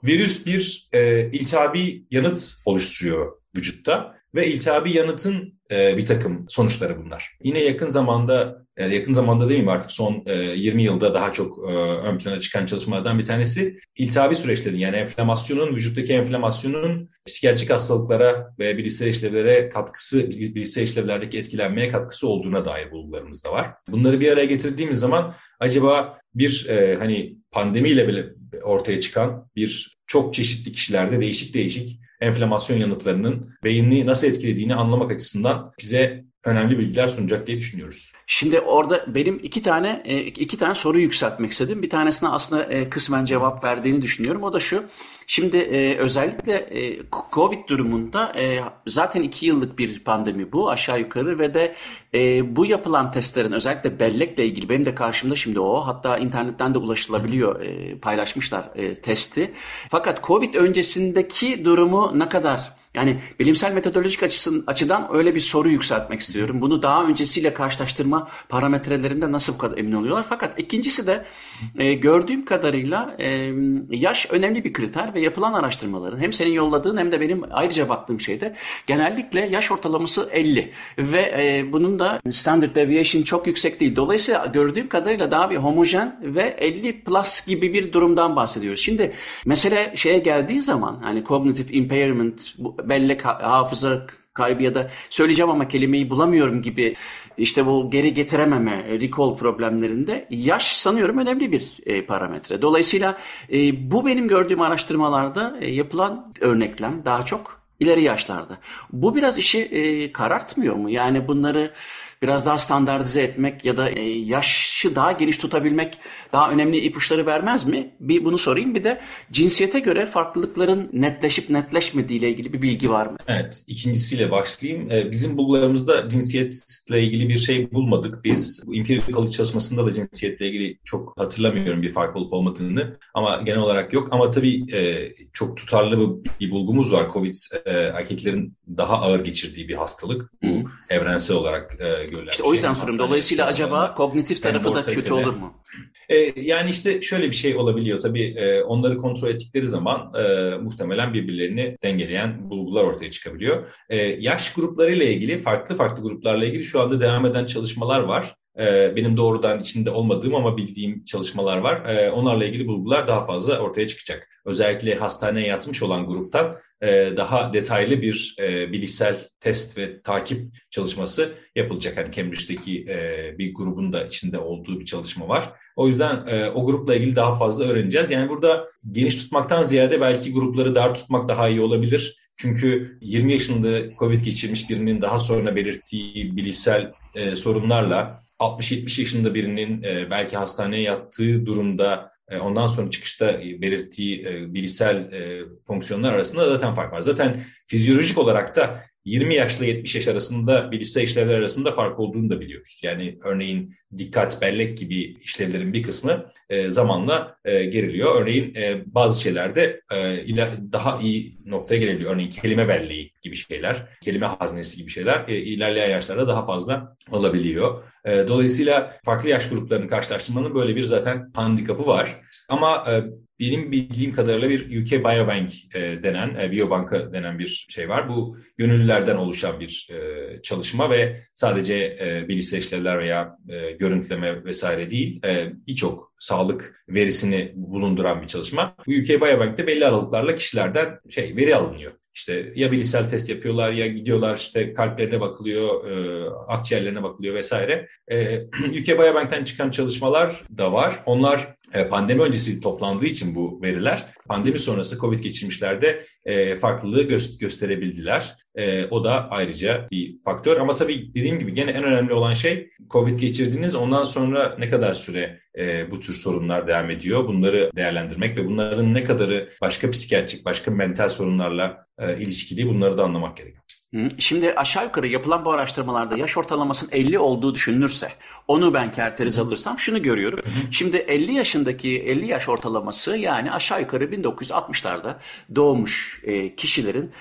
Virüs bir e, iltihabi yanıt oluşturuyor vücutta ve iltihabi yanıtın e, bir takım sonuçları bunlar. Yine yakın zamanda, e, yakın zamanda mi artık son e, 20 yılda daha çok e, ön plana çıkan çalışmalardan bir tanesi iltihabi süreçlerin yani enflamasyonun, vücuttaki enflamasyonun psikiyatrik hastalıklara ve bilişsel işlevlere katkısı, bilişsel işlevlerdeki etkilenmeye katkısı olduğuna dair bulgularımız da var. Bunları bir araya getirdiğimiz zaman acaba bir e, hani pandemiyle bile ortaya çıkan bir çok çeşitli kişilerde değişik değişik enflamasyon yanıtlarının beyni nasıl etkilediğini anlamak açısından bize önemli bilgiler sunacak diye düşünüyoruz. Şimdi orada benim iki tane e, iki tane soru yükseltmek istedim. Bir tanesine aslında e, kısmen cevap verdiğini düşünüyorum. O da şu. Şimdi e, özellikle Covid durumunda zaten iki yıllık bir pandemi bu aşağı yukarı ve de bu yapılan testlerin özellikle bellekle ilgili benim de karşımda şimdi o hatta internetten de ulaşılabiliyor paylaşmışlar testi. Fakat Covid öncesindeki durumu ne kadar yani bilimsel metodolojik açısın, açıdan öyle bir soru yükseltmek istiyorum. Bunu daha öncesiyle karşılaştırma parametrelerinde nasıl bu kadar emin oluyorlar? Fakat ikincisi de e, gördüğüm kadarıyla e, yaş önemli bir kriter ve yapılan araştırmaların hem senin yolladığın hem de benim ayrıca baktığım şeyde genellikle yaş ortalaması 50 ve e, bunun da standard deviation çok yüksek değil. Dolayısıyla gördüğüm kadarıyla daha bir homojen ve 50 plus gibi bir durumdan bahsediyoruz. Şimdi mesele şeye geldiği zaman hani cognitive impairment, bellek hafıza kaybı ya da söyleyeceğim ama kelimeyi bulamıyorum gibi işte bu geri getirememe, recall problemlerinde yaş sanıyorum önemli bir e, parametre. Dolayısıyla e, bu benim gördüğüm araştırmalarda e, yapılan örneklem daha çok ileri yaşlarda. Bu biraz işi e, karartmıyor mu? Yani bunları biraz daha standartize etmek ya da e, yaşı daha geniş tutabilmek daha önemli ipuçları vermez mi? Bir bunu sorayım. Bir de cinsiyete göre farklılıkların netleşip netleşmediği ile ilgili bir bilgi var mı? Evet, ikincisiyle başlayayım. E, bizim bulgularımızda cinsiyetle ilgili bir şey bulmadık. Biz bu empirical çalışmasında da cinsiyetle ilgili çok hatırlamıyorum bir farklılık olmadığını ama genel olarak yok. Ama tabii e, çok tutarlı bir bulgumuz var. Covid erkeklerin daha ağır geçirdiği bir hastalık. Bu evrensel olarak görülen. İşte o yüzden şey, soruyorum. Dolayısıyla acaba kognitif tarafı da kötü olur mu? E, yani işte şöyle bir şey olabiliyor. Tabii e, onları kontrol ettikleri zaman e, muhtemelen birbirlerini dengeleyen bulgular ortaya çıkabiliyor. E, yaş gruplarıyla ilgili, farklı farklı gruplarla ilgili şu anda devam eden çalışmalar var. E, benim doğrudan içinde olmadığım ama bildiğim çalışmalar var. E, onlarla ilgili bulgular daha fazla ortaya çıkacak. Özellikle hastaneye yatmış olan gruptan e, daha detaylı bir e, bilişsel test ve takip çalışması yapılacak. Hani Cambridge'deki e, bir grubun da içinde olduğu bir çalışma var. O yüzden o grupla ilgili daha fazla öğreneceğiz. Yani burada geniş tutmaktan ziyade belki grupları dar tutmak daha iyi olabilir. Çünkü 20 yaşında COVID geçirmiş birinin daha sonra belirttiği bilişsel sorunlarla 60-70 yaşında birinin e, belki hastaneye yattığı durumda e, ondan sonra çıkışta e, belirttiği e, bilişsel fonksiyonlar arasında zaten fark var. Zaten fizyolojik olarak da 20 yaşla 70 yaş arasında bilişsel işlevler arasında fark olduğunu da biliyoruz. Yani örneğin dikkat, bellek gibi işlevlerin bir kısmı zamanla geriliyor. Örneğin bazı şeylerde daha iyi noktaya gelebiliyor. Örneğin kelime belleği gibi şeyler, kelime haznesi gibi şeyler e, ilerleyen yaşlarda daha fazla olabiliyor. E, dolayısıyla farklı yaş gruplarını karşılaştırmanın böyle bir zaten handikapı var. Ama e, benim bildiğim kadarıyla bir UK Biobank e, denen, e, Biobanka denen bir şey var. Bu gönüllülerden oluşan bir e, çalışma ve sadece e, bilişsel veya e, görüntüleme vesaire değil, e, birçok sağlık verisini bulunduran bir çalışma. Bu UK Biobank'te belli aralıklarla kişilerden şey veri alınıyor. İşte ya bilişsel test yapıyorlar ya gidiyorlar işte kalplerine bakılıyor, e, akciğerlerine bakılıyor vesaire. E, UK Biobank'ten çıkan çalışmalar da var. Onlar pandemi öncesi toplandığı için bu veriler pandemi sonrası COVID geçirmişlerde e, farklılığı gö- gösterebildiler. E, o da ayrıca bir faktör. Ama tabii dediğim gibi gene en önemli olan şey COVID geçirdiniz. Ondan sonra ne kadar süre e, bu tür sorunlar devam ediyor? Bunları değerlendirmek ve bunların ne kadarı başka psikiyatrik, başka mental sorunlarla e, ilişkili bunları da anlamak gerekiyor. Şimdi aşağı yukarı yapılan bu araştırmalarda yaş ortalamasının 50 olduğu düşünülürse onu ben kerteriz alırsam şunu görüyorum. Şimdi 50 yaşındaki 50 yaş ortalaması yani aşağı yukarı 1960'larda doğmuş e, kişilerin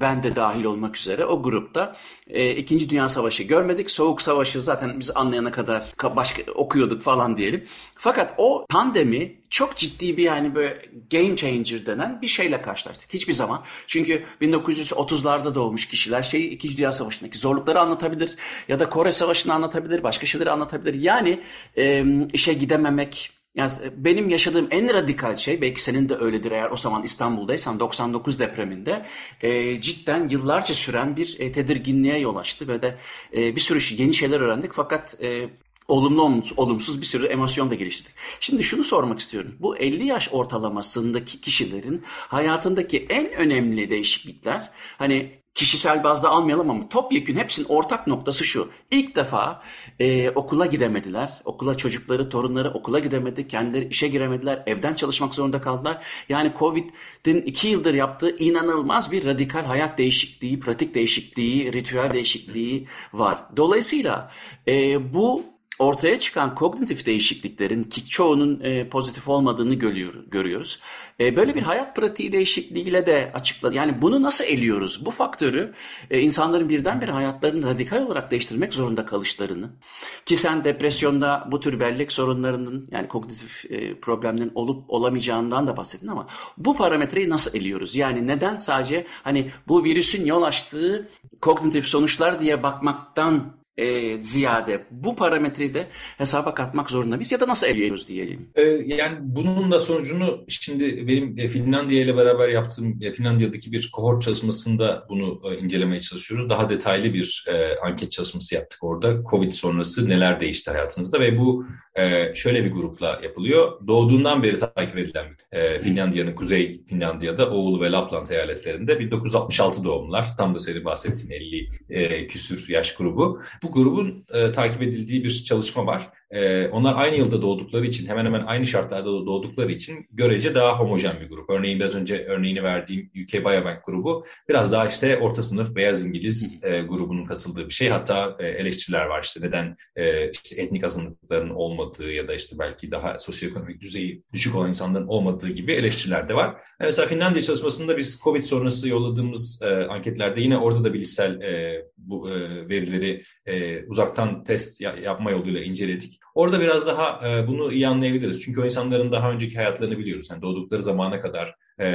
ben de dahil olmak üzere o grupta e, İkinci Dünya Savaşı görmedik. Soğuk Savaşı zaten biz anlayana kadar başka okuyorduk falan diyelim. Fakat o pandemi çok ciddi bir yani böyle game changer denen bir şeyle karşılaştık. Hiçbir zaman. Çünkü 1930'larda doğmuş kişiler şeyi 2. Dünya Savaşı'ndaki zorlukları anlatabilir ya da Kore Savaşı'nı anlatabilir, başka şeyleri anlatabilir. Yani e, işe gidememek, yani benim yaşadığım en radikal şey belki senin de öyledir eğer o zaman İstanbul'daysan 99 depreminde e, cidden yıllarca süren bir e, tedirginliğe yol açtı ve de e, bir sürü şey, yeni şeyler öğrendik fakat e, olumlu olumsuz bir sürü emosyon da geliştirdik. Şimdi şunu sormak istiyorum. Bu 50 yaş ortalamasındaki kişilerin hayatındaki en önemli değişiklikler hani kişisel bazda almayalım ama topyekün hepsinin ortak noktası şu. İlk defa e, okula gidemediler. Okula çocukları, torunları okula gidemedi. Kendileri işe giremediler. Evden çalışmak zorunda kaldılar. Yani Covid'in iki yıldır yaptığı inanılmaz bir radikal hayat değişikliği, pratik değişikliği, ritüel değişikliği var. Dolayısıyla e, bu ortaya çıkan kognitif değişikliklerin ki çoğunun e, pozitif olmadığını görüyor, görüyoruz. E, böyle bir hayat pratiği değişikliğiyle de açıkladı. Yani bunu nasıl eliyoruz? Bu faktörü e, insanların birdenbire hayatlarını radikal olarak değiştirmek zorunda kalışlarını ki sen depresyonda bu tür bellek sorunlarının yani kognitif e, problemlerin olup olamayacağından da bahsettin ama bu parametreyi nasıl eliyoruz? Yani neden sadece hani bu virüsün yol açtığı kognitif sonuçlar diye bakmaktan e, ziyade bu parametreyi de hesaba katmak zorunda biz ya da nasıl eliyoruz diyelim. E, yani bunun da sonucunu şimdi benim e, Finlandiya ile beraber yaptığım e, Finlandiya'daki bir kohort çalışmasında bunu e, incelemeye çalışıyoruz. Daha detaylı bir e, anket çalışması yaptık orada. Covid sonrası neler değişti hayatınızda ve bu e, şöyle bir grupla yapılıyor. Doğduğundan beri takip edilen e, Finlandiya'nın Kuzey Finlandiya'da Oğlu ve Lapland eyaletlerinde 1966 doğumlular. Tam da senin bahsettiğin 50 e, küsür yaş grubu. Bu grubun e, takip edildiği bir çalışma var. E, onlar aynı yılda doğdukları için, hemen hemen aynı şartlarda doğdukları için görece daha homojen bir grup. Örneğin biraz önce örneğini verdiğim UK Biobank grubu biraz daha işte orta sınıf beyaz İngiliz e, grubunun katıldığı bir şey. Hatta e, eleştiriler var işte neden e, işte etnik azınlıkların olmadığı ya da işte belki daha sosyoekonomik düzeyi düşük olan insanların olmadığı gibi eleştiriler de var. Yani mesela Finlandiya çalışmasında biz COVID sonrası yolladığımız e, anketlerde yine orada da bilişsel e, bu e, verileri e, uzaktan test ya, yapma yoluyla inceledik. Orada biraz daha e, bunu iyi anlayabiliriz. Çünkü o insanların daha önceki hayatlarını biliyoruz. Yani doğdukları zamana kadar e,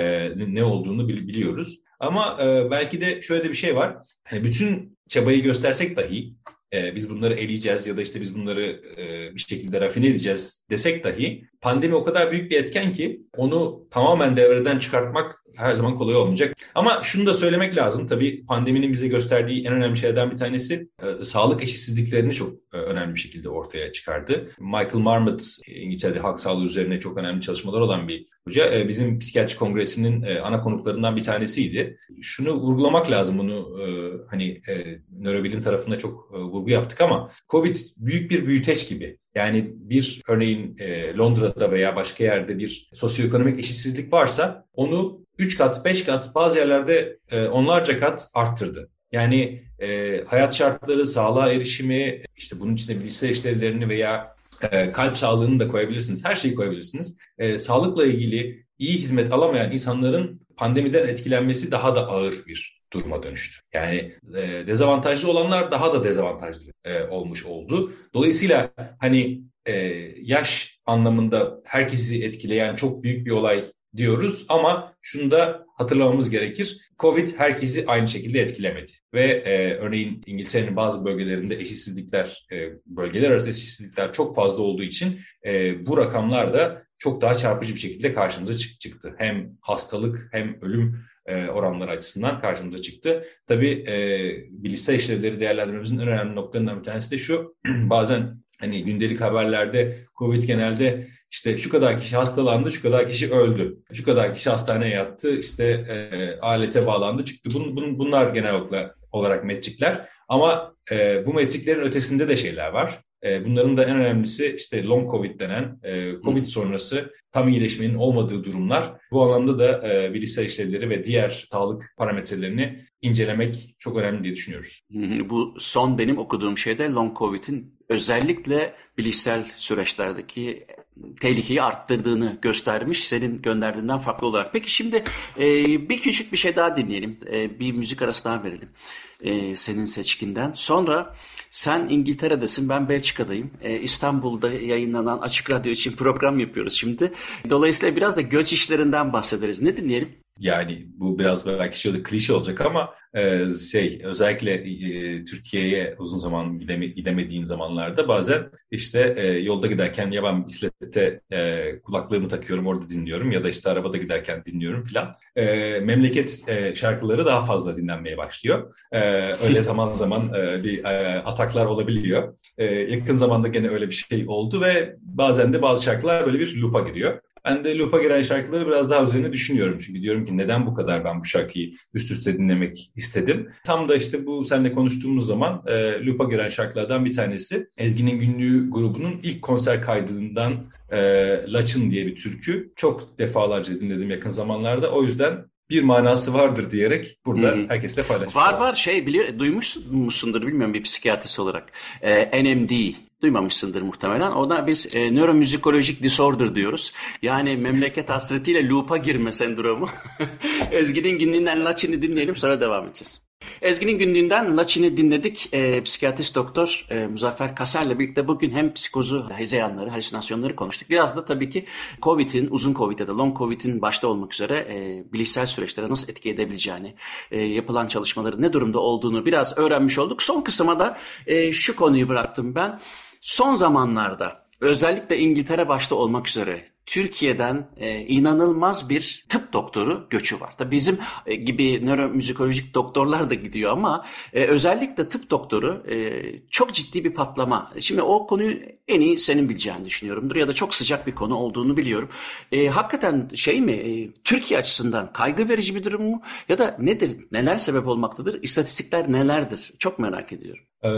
ne olduğunu biliyoruz. Ama e, belki de şöyle de bir şey var. Hani bütün çabayı göstersek dahi e, biz bunları eleyeceğiz ya da işte biz bunları e, bir şekilde rafine edeceğiz desek dahi pandemi o kadar büyük bir etken ki onu tamamen devreden çıkartmak her zaman kolay olmayacak. Ama şunu da söylemek lazım tabii pandeminin bize gösterdiği en önemli şeylerden bir tanesi e, sağlık eşitsizliklerini çok e, önemli bir şekilde ortaya çıkardı. Michael Marmot İngiltere'de halk sağlığı üzerine çok önemli çalışmalar olan bir hoca. E, bizim psikiyatri kongresinin e, ana konuklarından bir tanesiydi. Şunu vurgulamak lazım bunu e, hani e, nörobilim tarafında çok e, vurgu yaptık ama COVID büyük bir büyüteç gibi. Yani bir örneğin e, Londra'da veya başka yerde bir sosyoekonomik eşitsizlik varsa onu 3 kat, 5 kat bazı yerlerde e, onlarca kat arttırdı. Yani e, hayat şartları, sağlığa erişimi, işte bunun içinde bilgisayar işlevlerini veya e, kalp sağlığını da koyabilirsiniz. Her şeyi koyabilirsiniz. E, sağlıkla ilgili iyi hizmet alamayan insanların pandemiden etkilenmesi daha da ağır bir duruma dönüştü. Yani e, dezavantajlı olanlar daha da dezavantajlı e, olmuş oldu. Dolayısıyla hani e, yaş anlamında herkesi etkileyen çok büyük bir olay diyoruz ama şunu da hatırlamamız gerekir. Covid herkesi aynı şekilde etkilemedi ve e, örneğin İngiltere'nin bazı bölgelerinde eşitsizlikler, e, bölgeler arası eşitsizlikler çok fazla olduğu için e, bu rakamlar da çok daha çarpıcı bir şekilde karşımıza çıktı. Hem hastalık hem ölüm e, oranları açısından karşımıza çıktı. Tabii e, bilişsel işlevleri değerlendirmemizin en önemli noktalarından bir tanesi de şu. bazen hani gündelik haberlerde Covid genelde işte şu kadar kişi hastalandı, şu kadar kişi öldü, şu kadar kişi hastaneye yattı, işte e, alete bağlandı, çıktı. Bun, bun, bunlar genel olarak, metrikler. Ama e, bu metriklerin ötesinde de şeyler var. E, bunların da en önemlisi işte long covid denen e, covid sonrası tam iyileşmenin olmadığı durumlar. Bu anlamda da e, bilişsel işlevleri ve diğer sağlık parametrelerini incelemek çok önemli diye düşünüyoruz. Bu son benim okuduğum şeyde long covid'in özellikle bilişsel süreçlerdeki tehlikeyi arttırdığını göstermiş senin gönderdiğinden farklı olarak. Peki şimdi e, bir küçük bir şey daha dinleyelim. E, bir müzik arası daha verelim e, senin seçkinden. Sonra sen İngiltere'desin, ben Belçika'dayım. E, İstanbul'da yayınlanan Açık Radyo için program yapıyoruz şimdi. Dolayısıyla biraz da göç işlerinden bahsederiz. Ne dinleyelim? Yani bu biraz belki şöyle klişe olacak ama e, şey özellikle e, Türkiye'ye uzun zaman gideme, gidemediğin zamanlarda bazen işte e, yolda giderken ya ben bisiklete e, kulaklığımı takıyorum orada dinliyorum ya da işte arabada giderken dinliyorum filan. E, memleket e, şarkıları daha fazla dinlenmeye başlıyor. E, öyle zaman zaman e, bir e, ataklar olabiliyor. E, yakın zamanda gene öyle bir şey oldu ve bazen de bazı şarkılar böyle bir loop'a giriyor. Ben de loop'a giren şarkıları biraz daha üzerine düşünüyorum. Çünkü diyorum ki neden bu kadar ben bu şarkıyı üst üste dinlemek istedim. Tam da işte bu seninle konuştuğumuz zaman e, loop'a giren şarkılardan bir tanesi. Ezgi'nin Günlüğü grubunun ilk konser kaydından e, Laçın diye bir türkü. Çok defalarca dinledim yakın zamanlarda. O yüzden bir manası vardır diyerek burada hmm. herkesle paylaşmak. Var var şey biliyor duymuşsundur bilmiyorum bir psikiyatrist olarak. Ee, NMD duymamışsındır muhtemelen. Ona biz e, nöromüzikolojik disorder diyoruz. Yani memleket hasretiyle loop'a girme sendromu. Ezgi'nin günlüğünden Laçin'i dinleyelim sonra devam edeceğiz. Ezgi'nin günlüğünden Laçin'i dinledik. E, psikiyatrist doktor e, Muzaffer Kaser'le birlikte bugün hem psikozu, hezeyanları, halüsinasyonları konuştuk. Biraz da tabii ki COVID'in, uzun COVID ya da long COVID'in başta olmak üzere e, bilişsel süreçlere nasıl etki edebileceğini, e, yapılan çalışmaların ne durumda olduğunu biraz öğrenmiş olduk. Son kısma da e, şu konuyu bıraktım ben. Son zamanlarda özellikle İngiltere başta olmak üzere Türkiye'den e, inanılmaz bir tıp doktoru göçü var. Tabii bizim e, gibi nöromüzikolojik doktorlar da gidiyor ama e, özellikle tıp doktoru e, çok ciddi bir patlama. Şimdi o konuyu en iyi senin bileceğini düşünüyorumdur ya da çok sıcak bir konu olduğunu biliyorum. E, hakikaten şey mi e, Türkiye açısından kaygı verici bir durum mu ya da nedir neler sebep olmaktadır? İstatistikler nelerdir? Çok merak ediyorum. Ee,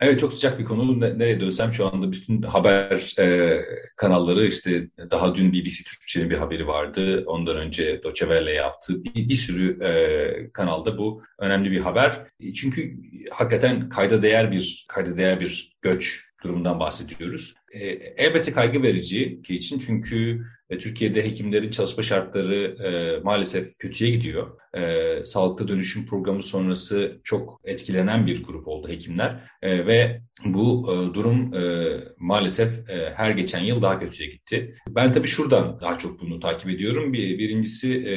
evet çok sıcak bir konu. Nereye dönsem şu anda bütün haber e, kanalları işte daha dün BBC Türkçe'nin bir haberi vardı. Ondan önce Welle yaptı. Bir, bir sürü e, kanalda bu önemli bir haber. Çünkü hakikaten kayda değer bir kayda değer bir göç durumundan bahsediyoruz. E, elbette kaygı verici ki için çünkü e, Türkiye'de hekimlerin çalışma şartları e, maalesef kötüye gidiyor. E, sağlıklı dönüşüm programı sonrası çok etkilenen bir grup oldu hekimler e, ve bu e, durum e, maalesef e, her geçen yıl daha kötüye gitti. Ben tabii şuradan daha çok bunu takip ediyorum. Bir, birincisi e,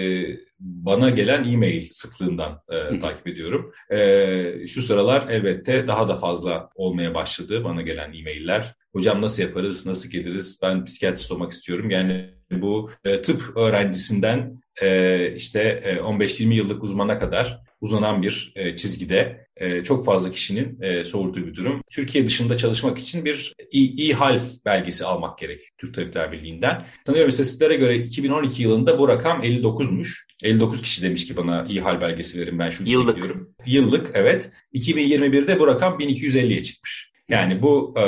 bana gelen e-mail sıklığından e, takip ediyorum. E, şu sıralar elbette daha da fazla olmaya başladı bana gelen e-mailler. Hocam nasıl yaparız, nasıl geliriz, ben psikiyatrist olmak istiyorum. Yani bu e, tıp öğrencisinden e, işte e, 15-20 yıllık uzmana kadar uzanan bir e, çizgide e, çok fazla kişinin e, soğurduğu bir durum. Türkiye dışında çalışmak için bir iyi, iyi hal belgesi almak gerek Türk Tabipler Birliği'nden. Sanıyorum istatistiklere göre 2012 yılında bu rakam 59'muş. 59 kişi demiş ki bana iyi hal belgesi verin ben şunu Yıllık. Diyorum. Yıllık evet. 2021'de bu rakam 1250'ye çıkmış. Yani bu e,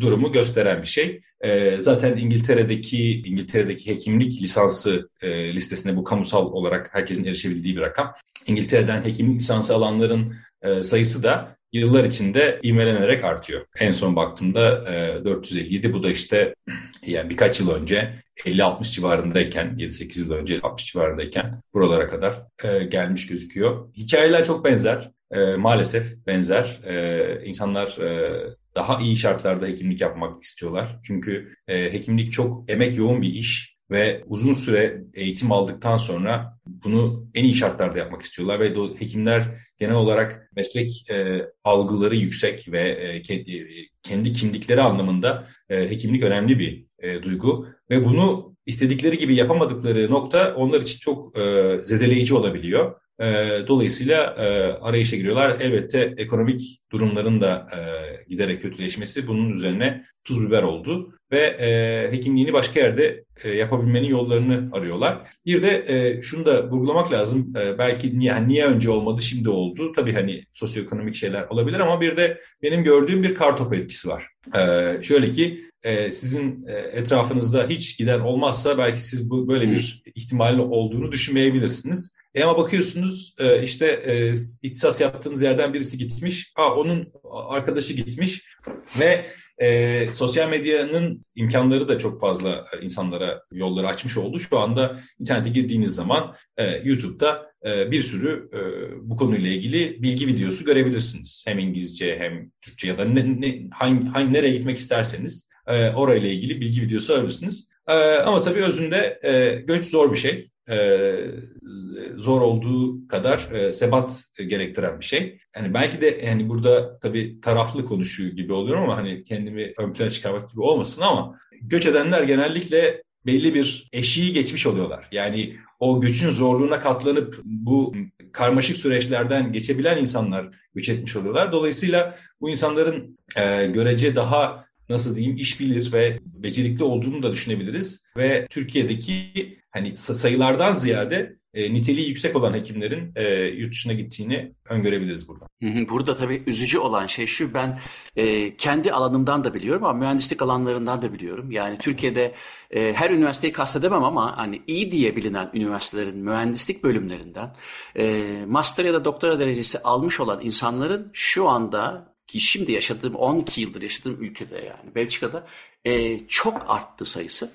durumu gösteren bir şey. E, zaten İngiltere'deki İngiltere'deki hekimlik lisansı e, listesinde bu kamusal olarak herkesin erişebildiği bir rakam. İngiltere'den hekimlik lisansı alanların e, sayısı da yıllar içinde ivmelenerek artıyor. En son baktığımda e, 457 bu da işte yani birkaç yıl önce 50-60 civarındayken 7-8 yıl önce 60 civarındayken buralara kadar e, gelmiş gözüküyor. Hikayeler çok benzer e, maalesef benzer. E, insanlar e, daha iyi şartlarda hekimlik yapmak istiyorlar. Çünkü e, hekimlik çok emek yoğun bir iş ve uzun süre eğitim aldıktan sonra bunu en iyi şartlarda yapmak istiyorlar ve hekimler genel olarak meslek e, algıları yüksek ve e, kendi, kendi kimlikleri anlamında e, hekimlik önemli bir e, duygu ve bunu istedikleri gibi yapamadıkları nokta onlar için çok e, zedeleyici olabiliyor. E, dolayısıyla e, arayışa giriyorlar. Elbette ekonomik durumların da e, giderek kötüleşmesi bunun üzerine tuz biber oldu ve e, hekimliğini başka yerde e, yapabilmenin yollarını arıyorlar. Bir de e, şunu da vurgulamak lazım. E, belki niye, hani niye önce olmadı şimdi oldu. Tabii hani sosyoekonomik şeyler olabilir ama bir de benim gördüğüm bir kartopu etkisi var. E, şöyle ki e, sizin e, etrafınızda hiç giden olmazsa belki siz bu böyle bir ihtimalin olduğunu düşünmeyebilirsiniz. E ama bakıyorsunuz e, işte e, ihtisas yaptığınız yerden birisi gitmiş, Aa, onun arkadaşı gitmiş ve e, sosyal medyanın imkanları da çok fazla insanlara yolları açmış oldu. Şu anda internete girdiğiniz zaman e, YouTube'da e, bir sürü e, bu konuyla ilgili bilgi videosu görebilirsiniz. Hem İngilizce hem Türkçe ya da ne, ne, hangi, hangi nereye gitmek isterseniz e, orayla ilgili bilgi videosu alabilirsiniz. E, ama tabii özünde e, göç zor bir şey e, zor olduğu kadar e, sebat gerektiren bir şey. Yani belki de yani burada tabii taraflı konuşuyor gibi oluyorum ama hani kendimi ön plana çıkarmak gibi olmasın ama göç edenler genellikle belli bir eşiği geçmiş oluyorlar. Yani o göçün zorluğuna katlanıp bu karmaşık süreçlerden geçebilen insanlar göç etmiş oluyorlar. Dolayısıyla bu insanların e, görece daha nasıl diyeyim iş bilir ve becerikli olduğunu da düşünebiliriz. Ve Türkiye'deki hani sayılardan ziyade e, niteliği yüksek olan hekimlerin e, yurt dışına gittiğini öngörebiliriz burada. Burada tabii üzücü olan şey şu ben e, kendi alanımdan da biliyorum ama mühendislik alanlarından da biliyorum. Yani Türkiye'de e, her üniversiteyi kastedemem ama hani iyi diye bilinen üniversitelerin mühendislik bölümlerinden e, master ya da doktora derecesi almış olan insanların şu anda ki şimdi yaşadığım 12 yıldır yaşadığım ülkede yani Belçika'da e, çok arttı sayısı.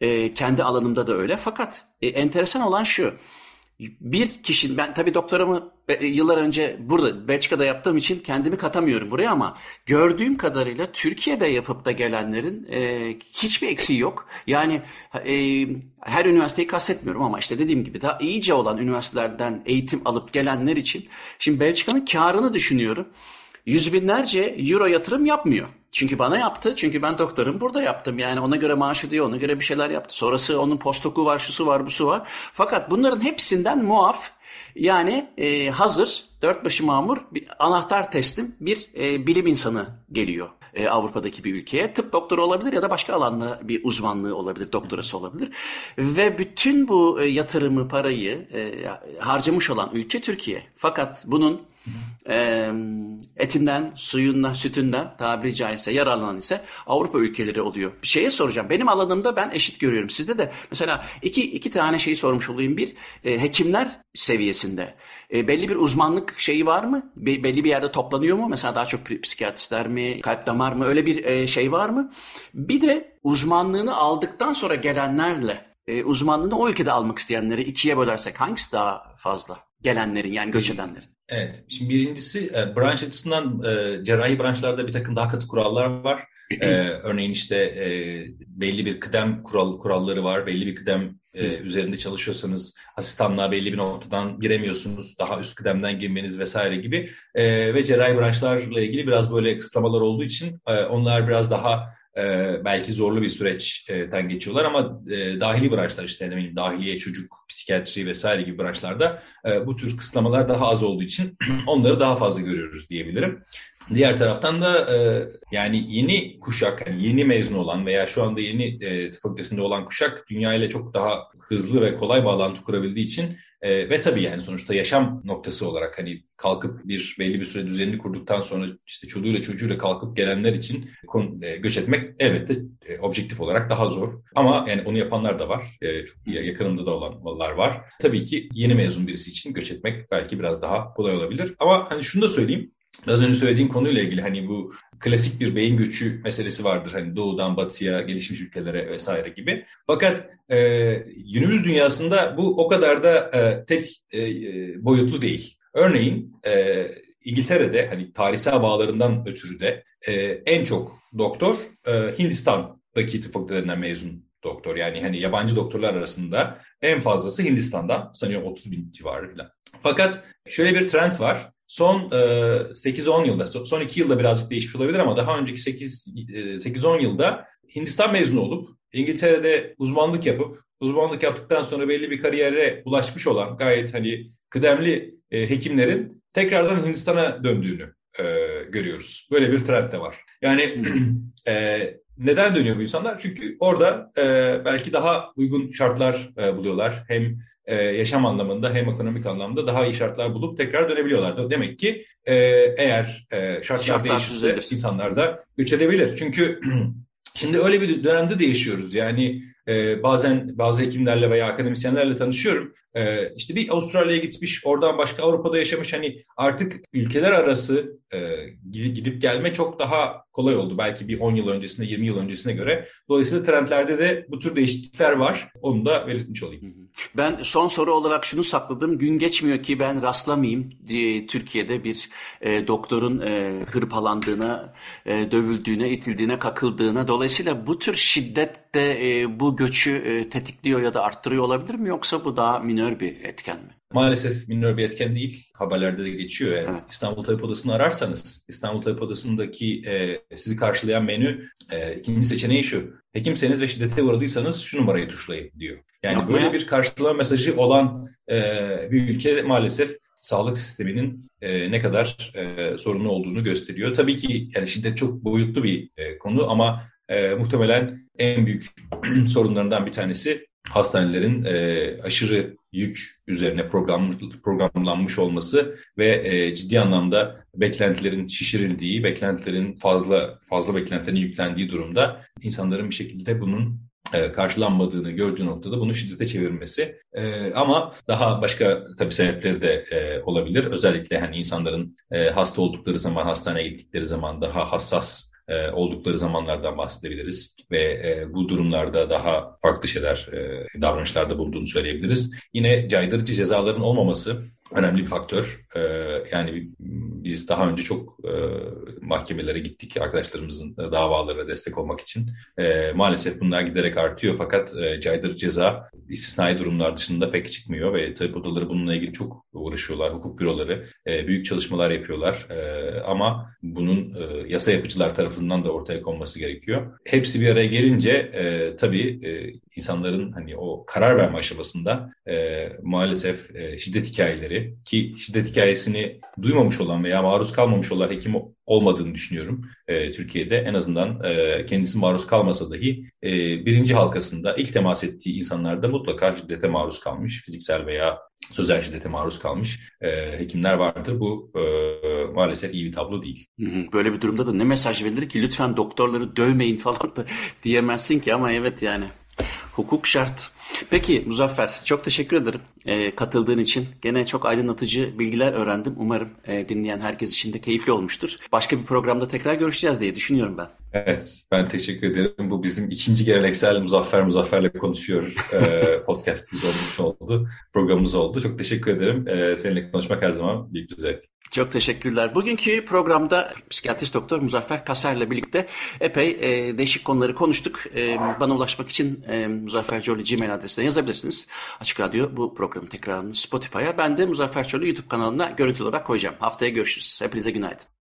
E, kendi alanımda da öyle. Fakat e, enteresan olan şu. Bir kişinin ben tabii doktoramı e, yıllar önce burada Belçika'da yaptığım için kendimi katamıyorum buraya ama gördüğüm kadarıyla Türkiye'de yapıp da gelenlerin e, hiçbir eksiği yok. Yani e, her üniversiteyi kastetmiyorum ama işte dediğim gibi daha iyice olan üniversitelerden eğitim alıp gelenler için şimdi Belçika'nın karını düşünüyorum yüz binlerce euro yatırım yapmıyor. Çünkü bana yaptı. Çünkü ben doktorum burada yaptım. Yani ona göre maaş ödüyor, ona göre bir şeyler yaptı. Sonrası onun postoku var, şusu var, busu var. Fakat bunların hepsinden muaf yani e, hazır dört başı mamur bir anahtar teslim bir e, bilim insanı geliyor e, Avrupa'daki bir ülkeye. Tıp doktoru olabilir ya da başka alanda bir uzmanlığı olabilir, doktorası olabilir. Ve bütün bu e, yatırımı, parayı e, harcamış olan ülke Türkiye. Fakat bunun e, etinden, suyundan, sütünden tabiri caizse yararlanan ise Avrupa ülkeleri oluyor. Bir şeye soracağım. Benim alanımda ben eşit görüyorum. Sizde de mesela iki, iki tane şeyi sormuş olayım. Bir, e, hekimler seviyesinde e, belli bir uzmanlık şeyi var mı? Be, belli bir yerde toplanıyor mu? Mesela daha çok psikiyatristler mi, kalp damar mı? Öyle bir e, şey var mı? Bir de uzmanlığını aldıktan sonra gelenlerle e, uzmanlığını o ülkede almak isteyenleri ikiye bölersek hangisi daha fazla? Gelenlerin yani göç edenlerin. Evet. Şimdi birincisi e, branş açısından e, cerrahi branşlarda bir takım daha katı kurallar var. E, örneğin işte e, belli bir kıdem kural kuralları var. Belli bir kıdem e, üzerinde çalışıyorsanız asistanlığa belli bir noktadan giremiyorsunuz. Daha üst kıdemden girmeniz vesaire gibi. E, ve cerrahi branşlarla ilgili biraz böyle kısıtlamalar olduğu için e, onlar biraz daha e, belki zorlu bir süreçten geçiyorlar ama e, dahili branşlar işte demin dahiliye, çocuk, psikiyatri vesaire gibi branşlarda e, bu tür kısıtlamalar daha az olduğu için onları daha fazla görüyoruz diyebilirim. Diğer taraftan da e, yani yeni kuşak, yani yeni mezun olan veya şu anda yeni e, tıp fakültesinde olan kuşak dünya ile çok daha hızlı ve kolay bağlantı kurabildiği için e, ve tabii yani sonuçta yaşam noktası olarak hani kalkıp bir belli bir süre düzenini kurduktan sonra işte çocuğuyla çocuğuyla kalkıp gelenler için e, göç etmek elbette e, objektif olarak daha zor. Ama yani onu yapanlar da var. E, çok yakınımda da olanlar var. Tabii ki yeni mezun birisi için göç etmek belki biraz daha kolay olabilir. Ama hani şunu da söyleyeyim. Az önce söylediğin konuyla ilgili hani bu klasik bir beyin göçü meselesi vardır. Hani doğudan batıya, gelişmiş ülkelere vesaire gibi. Fakat e, günümüz dünyasında bu o kadar da e, tek e, boyutlu değil. Örneğin e, İngiltere'de hani tarihsel bağlarından ötürü de e, en çok doktor e, Hindistan'daki tıp fakültelerinden mezun doktor. Yani hani yabancı doktorlar arasında en fazlası Hindistan'dan sanıyorum 30 bin civarı falan. Fakat şöyle bir trend var. Son e, 8-10 yılda, son 2 yılda birazcık değişmiş olabilir ama daha önceki 8-10 yılda Hindistan mezunu olup İngiltere'de uzmanlık yapıp uzmanlık yaptıktan sonra belli bir kariyere ulaşmış olan gayet hani kıdemli e, hekimlerin tekrardan Hindistan'a döndüğünü e, görüyoruz. Böyle bir trend de var. Yani e, neden dönüyor bu insanlar? Çünkü orada e, belki daha uygun şartlar e, buluyorlar. Hem e, yaşam anlamında hem ekonomik anlamda daha iyi şartlar bulup tekrar dönebiliyorlar. Demek ki e, eğer e, şartlar, şartlar değişirse düzelir. insanlar da göç edebilir. Çünkü şimdi öyle bir dönemde de yaşıyoruz. Yani e, bazen bazı hekimlerle veya akademisyenlerle tanışıyorum. E, işte bir Avustralya'ya gitmiş, oradan başka Avrupa'da yaşamış. Hani artık ülkeler arası e, gidip gelme çok daha kolay oldu. Belki bir 10 yıl öncesinde, 20 yıl öncesine göre. Dolayısıyla trendlerde de bu tür değişiklikler var. Onu da belirtmiş olayım. Ben son soru olarak şunu sakladım. Gün geçmiyor ki ben rastlamayayım Türkiye'de bir e, doktorun e, hırpalandığına, e, dövüldüğüne, itildiğine, kakıldığına. Dolayısıyla bu tür şiddet de e, bu göçü e, tetikliyor ya da arttırıyor olabilir mi yoksa bu daha minör bir etken mi? Maalesef minör bir etken değil. Haberlerde de geçiyor. Yani. Evet. İstanbul Tabip Odası'nı ararsanız, İstanbul Tabip Odası'ndaki e, sizi karşılayan menü e, ikinci seçeneği şu. Hekimseniz ve şiddete uğradıysanız şu numarayı tuşlayın diyor. Yani Yapma böyle ya. bir karşılama mesajı olan e, bir ülke maalesef sağlık sisteminin e, ne kadar e, sorunlu olduğunu gösteriyor. Tabii ki yani şiddet çok boyutlu bir e, konu ama e, muhtemelen en büyük sorunlarından bir tanesi hastanelerin e, aşırı yük üzerine program, programlanmış olması ve e, ciddi anlamda beklentilerin şişirildiği, beklentilerin fazla fazla beklentilerin yüklendiği durumda insanların bir şekilde bunun e, karşılanmadığını gördüğü noktada bunu şiddete çevirmesi. E, ama daha başka tabii sebepleri de e, olabilir. Özellikle hani insanların e, hasta oldukları zaman, hastaneye gittikleri zaman daha hassas e, oldukları zamanlardan bahsedebiliriz ve e, bu durumlarda daha farklı şeyler, e, davranışlarda bulunduğunu söyleyebiliriz. Yine caydırıcı cezaların olmaması önemli bir faktör. Ee, yani biz daha önce çok e, mahkemelere gittik arkadaşlarımızın davalarına destek olmak için. E, maalesef bunlar giderek artıyor fakat e, caydırıcı ceza istisnai durumlar dışında pek çıkmıyor ve tabip odaları bununla ilgili çok uğraşıyorlar. Hukuk büroları e, büyük çalışmalar yapıyorlar ama bunun e, yasa yapıcılar tarafından da ortaya konması gerekiyor. Hepsi bir araya gelince e, tabii e, insanların hani o karar verme aşamasında e, maalesef e, şiddet hikayeleri ki şiddet hikayesini duymamış olan veya maruz kalmamış olan hekim olmadığını düşünüyorum e, Türkiye'de. En azından e, kendisi maruz kalmasa dahi e, birinci halkasında ilk temas ettiği insanlarda mutlaka şiddete maruz kalmış. Fiziksel veya sözel şiddete maruz kalmış e, hekimler vardır. Bu e, maalesef iyi bir tablo değil. Böyle bir durumda da ne mesaj verilir ki lütfen doktorları dövmeyin falan da diyemezsin ki ama evet yani hukuk şart. Peki Muzaffer çok teşekkür ederim e, katıldığın için. Gene çok aydınlatıcı bilgiler öğrendim. Umarım e, dinleyen herkes için de keyifli olmuştur. Başka bir programda tekrar görüşeceğiz diye düşünüyorum ben. Evet ben teşekkür ederim. Bu bizim ikinci geleneksel Muzaffer Muzaffer'le konuşuyor e, podcastimiz olmuş oldu. Programımız oldu. Çok teşekkür ederim. E, seninle konuşmak her zaman büyük bir zevk. Çok teşekkürler. Bugünkü programda psikiyatrist doktor Muzaffer Kaser'le birlikte epey e, değişik konuları konuştuk. E, bana ulaşmak için e, Muzaffer Çorlu Gmail adresine yazabilirsiniz. Açık Radyo bu programın tekrarını Spotify'a. Ben de Muzaffer Çorlu YouTube kanalına görüntü olarak koyacağım. Haftaya görüşürüz. Hepinize günaydın.